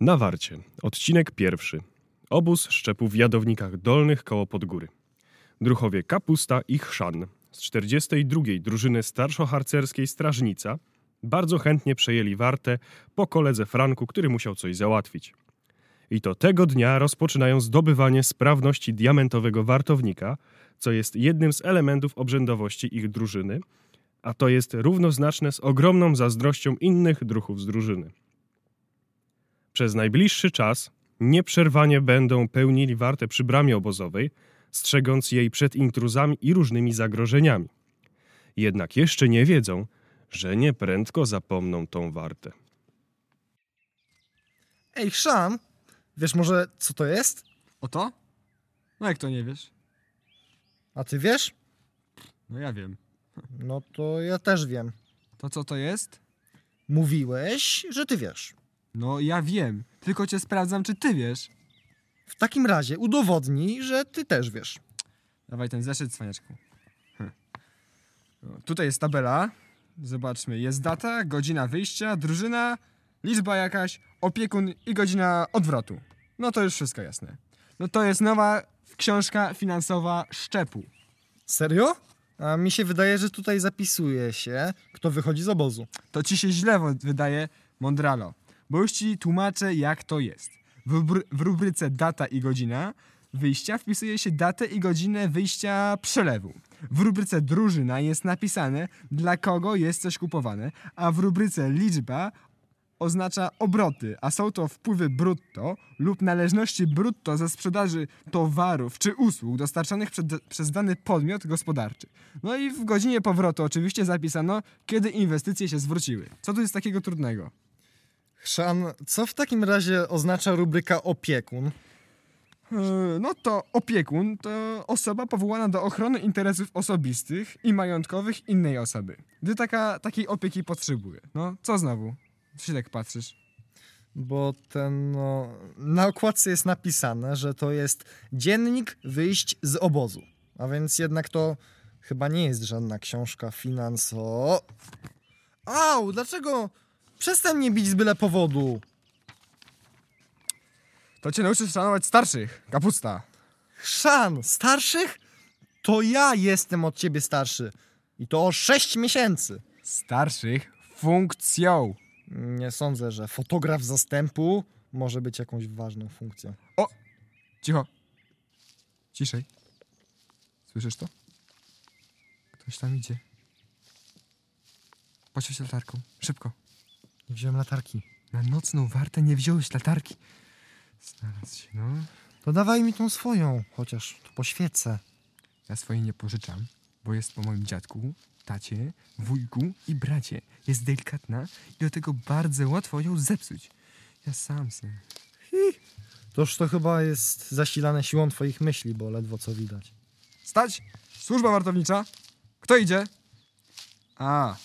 Na Warcie. Odcinek pierwszy. Obóz szczepu w Jadownikach Dolnych koło Podgóry. Druchowie Kapusta i Chrzan z 42. drużyny starszoharcerskiej Strażnica bardzo chętnie przejęli Wartę po koledze Franku, który musiał coś załatwić. I to tego dnia rozpoczynają zdobywanie sprawności diamentowego wartownika, co jest jednym z elementów obrzędowości ich drużyny, a to jest równoznaczne z ogromną zazdrością innych druhów z drużyny. Przez najbliższy czas nieprzerwanie będą pełnili wartę przy bramie obozowej, strzegąc jej przed intruzami i różnymi zagrożeniami. Jednak jeszcze nie wiedzą, że nieprędko zapomną tą wartę. Ej, Chrzan, wiesz może co to jest? Oto? No jak to nie wiesz? A ty wiesz? No ja wiem. No to ja też wiem. To co to jest? Mówiłeś, że ty wiesz. No ja wiem. Tylko cię sprawdzam, czy ty wiesz. W takim razie udowodnij, że ty też wiesz. Dawaj ten zeszyt, cwaniaczku. Hm. No, tutaj jest tabela. Zobaczmy. Jest data, godzina wyjścia, drużyna, liczba jakaś, opiekun i godzina odwrotu. No to już wszystko jasne. No to jest nowa książka finansowa szczepu. Serio? A mi się wydaje, że tutaj zapisuje się, kto wychodzi z obozu. To ci się źle wydaje, Mondralo. Bo już ci tłumaczę, jak to jest. W, w rubryce data i godzina wyjścia wpisuje się datę i godzinę wyjścia przelewu. W rubryce drużyna jest napisane, dla kogo jest coś kupowane, a w rubryce liczba oznacza obroty, a są to wpływy brutto lub należności brutto ze sprzedaży towarów czy usług dostarczanych przed, przez dany podmiot gospodarczy. No i w godzinie powrotu oczywiście zapisano, kiedy inwestycje się zwróciły. Co tu jest takiego trudnego? Chrzan, co w takim razie oznacza rubryka opiekun? Yy, No to opiekun to osoba powołana do ochrony interesów osobistych i majątkowych innej osoby, gdy taka, takiej opieki potrzebuje. No, co znowu? Co się tak patrzysz? Bo ten, no, na okładce jest napisane, że to jest dziennik wyjść z obozu. A więc jednak to chyba nie jest żadna książka finanso... Au, dlaczego? Przestań mnie bić z byle powodu. To cię nauczysz szanować starszych, kapusta. Chrzan, starszych? To ja jestem od ciebie starszy. I to o 6 miesięcy. Starszych funkcją. Nie sądzę, że fotograf zastępu może być jakąś ważną funkcją. Cicho. Ciszej. Słyszysz to? Ktoś tam idzie. Poświeć latarką. Szybko. Nie wziąłem latarki. Na nocną wartę nie wziąłeś latarki. Znalazł się, no. To dawaj mi tą swoją, chociaż tu poświecę. Ja swojej nie pożyczam, bo jest po moim dziadku, tacie, wujku i bracie. Jest delikatna i do tego bardzo łatwo ją zepsuć. Ja sam se. Toż to chyba jest zasilane siłą twoich myśli, bo ledwo co widać. Stać! Służba wartownicza. Kto idzie? A,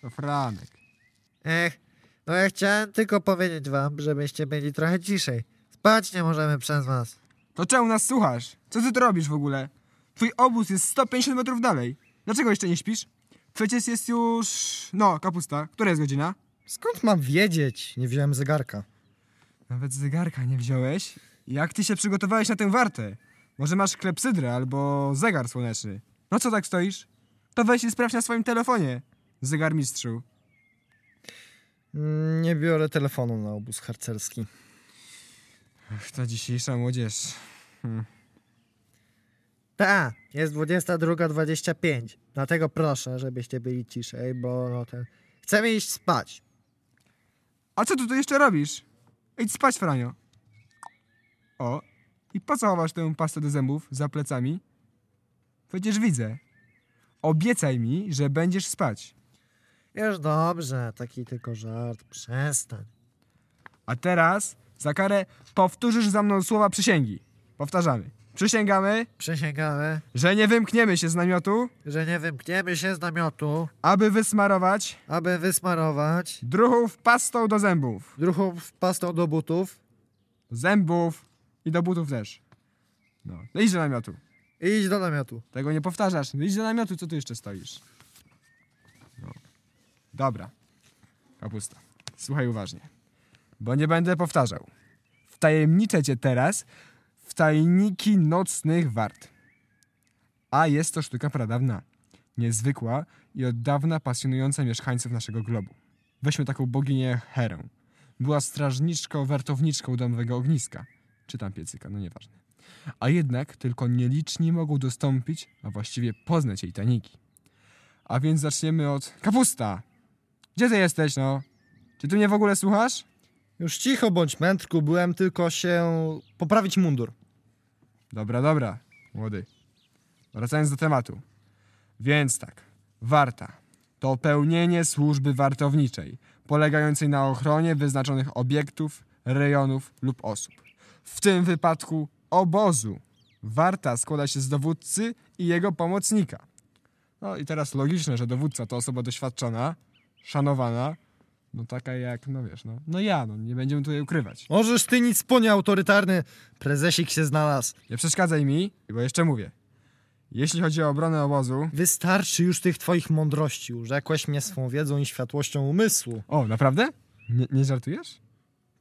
to Franek. Ech, no ja chciałem tylko powiedzieć wam, żebyście byli trochę ciszej. Spać nie możemy przez was. To czemu nas słuchasz? Co ty tu robisz w ogóle? Twój obóz jest 150 metrów dalej. Dlaczego jeszcze nie śpisz? Przecież jest już... No, kapusta. Która jest godzina? Skąd mam wiedzieć? Nie wziąłem zegarka. Nawet zegarka nie wziąłeś? Jak ty się przygotowałeś na tę wartę? Może masz klepsydrę albo zegar słoneczny? No co tak stoisz? To weź i sprawdź na swoim telefonie. Zegar mistrzu. Mm, Nie biorę telefonu na obóz harcerski. Ach, ta dzisiejsza młodzież. Ta, jest 22.25. Dlatego proszę, żebyście byli ciszej, bo no ten... Chcemy iść spać. A co ty tu jeszcze robisz? Idź spać, Franio. O, i po co chowasz tę pastę do zębów za plecami? Przecież widzę. Obiecaj mi, że będziesz spać. Już dobrze, taki tylko żart. Przestań. A teraz za karę powtórzysz za mną słowa przysięgi. Powtarzamy. Przysięgamy, Przysięgamy, że nie wymkniemy się z namiotu, że nie wymkniemy się z namiotu, aby wysmarować aby wysmarować druhów pastą do zębów. druhów pastą do butów Zębów i do butów też. No, idź do namiotu. i idź do namiotu. Tego nie powtarzasz. No idź do namiotu, co tu jeszcze stoisz? Dobra. Kapusta. Słuchaj uważnie. Bo nie będę powtarzał. Wtajemniczę cię teraz w tajniki nocnych wart. A jest to sztuka pradawna, niezwykła i od dawna pasjonująca mieszkańców naszego globu. Weźmy taką boginię Herę. Była strażniczką, wartowniczką domowego ogniska. Czy tam piecyka, no nieważne. A jednak tylko nieliczni mogą dostąpić, a właściwie poznać jej tajniki. A więc zaczniemy od... Kapusta! Gdzie ty jesteś, no? Czy ty mnie w ogóle słuchasz? Już cicho bądź, mędrku, byłem tylko się poprawić mundur. Dobra, dobra, młody. Wracając do tematu. Więc tak, warta to pełnienie służby wartowniczej, polegającej na ochronie wyznaczonych obiektów, rejonów lub osób. W tym wypadku obozu. Warta składa się z dowódcy i jego pomocnika. No i teraz logiczne, że dowódca to osoba doświadczona, szanowana, no taka jak, no wiesz, no, no ja, no nie będziemy tutaj ukrywać. Możesz ty nic ponie autorytarny, prezesik się znalazł. Nie przeszkadzaj mi, bo jeszcze mówię. Jeśli chodzi o obronę obozu... Wystarczy już tych twoich mądrości, urzekłeś mnie swą wiedzą i światłością umysłu. O, naprawdę? Nie, nie żartujesz?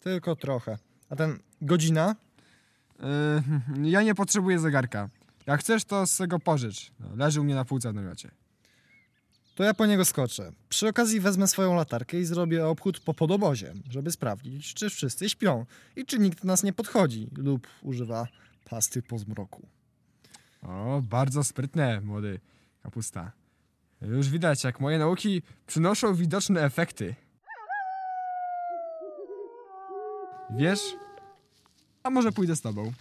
Tylko trochę. A ten godzina? Yy, ja nie potrzebuję zegarka. Jak chcesz, to z tego pożycz. No, leży u mnie na półce w namiocie. To ja po niego skoczę. Przy okazji wezmę swoją latarkę i zrobię obchód po podobozie, żeby sprawdzić, czy wszyscy śpią i czy nikt nas nie podchodzi lub używa pasty po zmroku. O, bardzo sprytne, młody kapusta. Już widać, jak moje nauki przynoszą widoczne efekty. Wiesz? A może pójdę z tobą?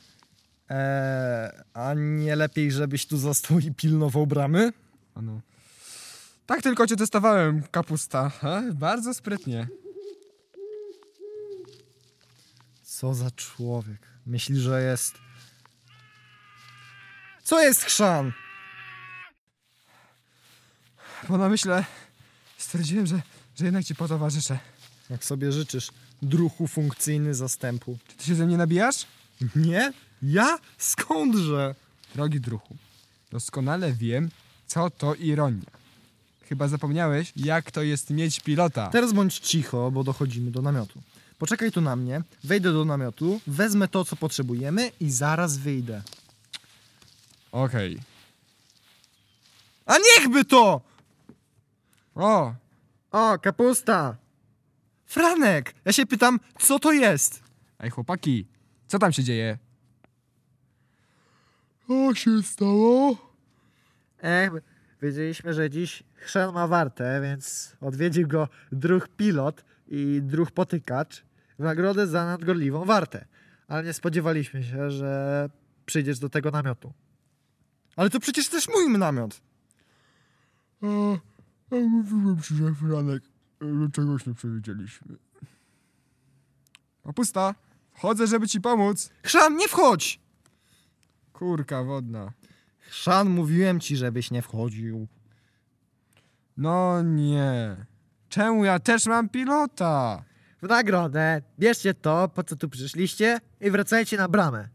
Eee, a nie lepiej, żebyś tu został i pilnował bramy? Ano. Tak tylko cię testowałem, kapusta. Ha? Bardzo sprytnie. Co za człowiek. Myśli, że jest... Co jest chrzan? Po namyśle stwierdziłem, że, że jednak ci potowarzyszę. Jak sobie życzysz, druhu funkcyjny zastępu. Czy ty się ze mnie nabijasz? Nie? Ja? Skądże? Drogi druhu, doskonale wiem, co to ironia. Chyba zapomniałeś, jak to jest mieć pilota. Teraz bądź cicho, bo dochodzimy do namiotu. Poczekaj tu na mnie, wejdę do namiotu, wezmę to, co potrzebujemy i zaraz wyjdę. Okej. A niechby to! O, O, kapusta! Franek, ja się pytam, co to jest? ej chłopaki, co tam się dzieje? Co się stało? Ech, wiedzieliśmy, że dziś chrzan ma wartę, więc odwiedził go druh pilot i druh potykacz w nagrodę za nadgorliwą wartę. Ale nie spodziewaliśmy się, że przyjdziesz do tego namiotu. Ale to przecież też mój namiot. A, a mówiłem ci, że Franek, że czegoś nie przewidzieliśmy. Kapusta, wchodzę, żeby ci pomóc. Chrzan, nie wchodź! Kurka wodna. Chrzan, mówiłem ci, żebyś nie wchodził. No nie. Czemu ja też mam pilota? W nagrodę bierzcie to, po co tu przyszliście i wracajcie na bramę.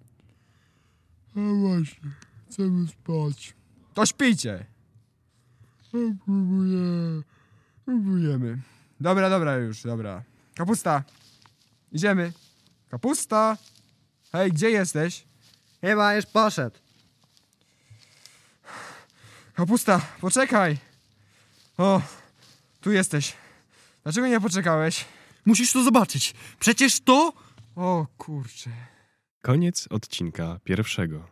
No właśnie, chcemy spać. To śpijcie. No, próbuję. Próbujemy. Dobra, dobra już, dobra. Kapusta. Idziemy. Kapusta. Hej, gdzie jesteś? Chyba już poszedł. Kapusta, poczekaj. O, tu jesteś. Dlaczego nie poczekałeś? Musisz to zobaczyć. Przecież to... O kurczę. Koniec odcinka pierwszego.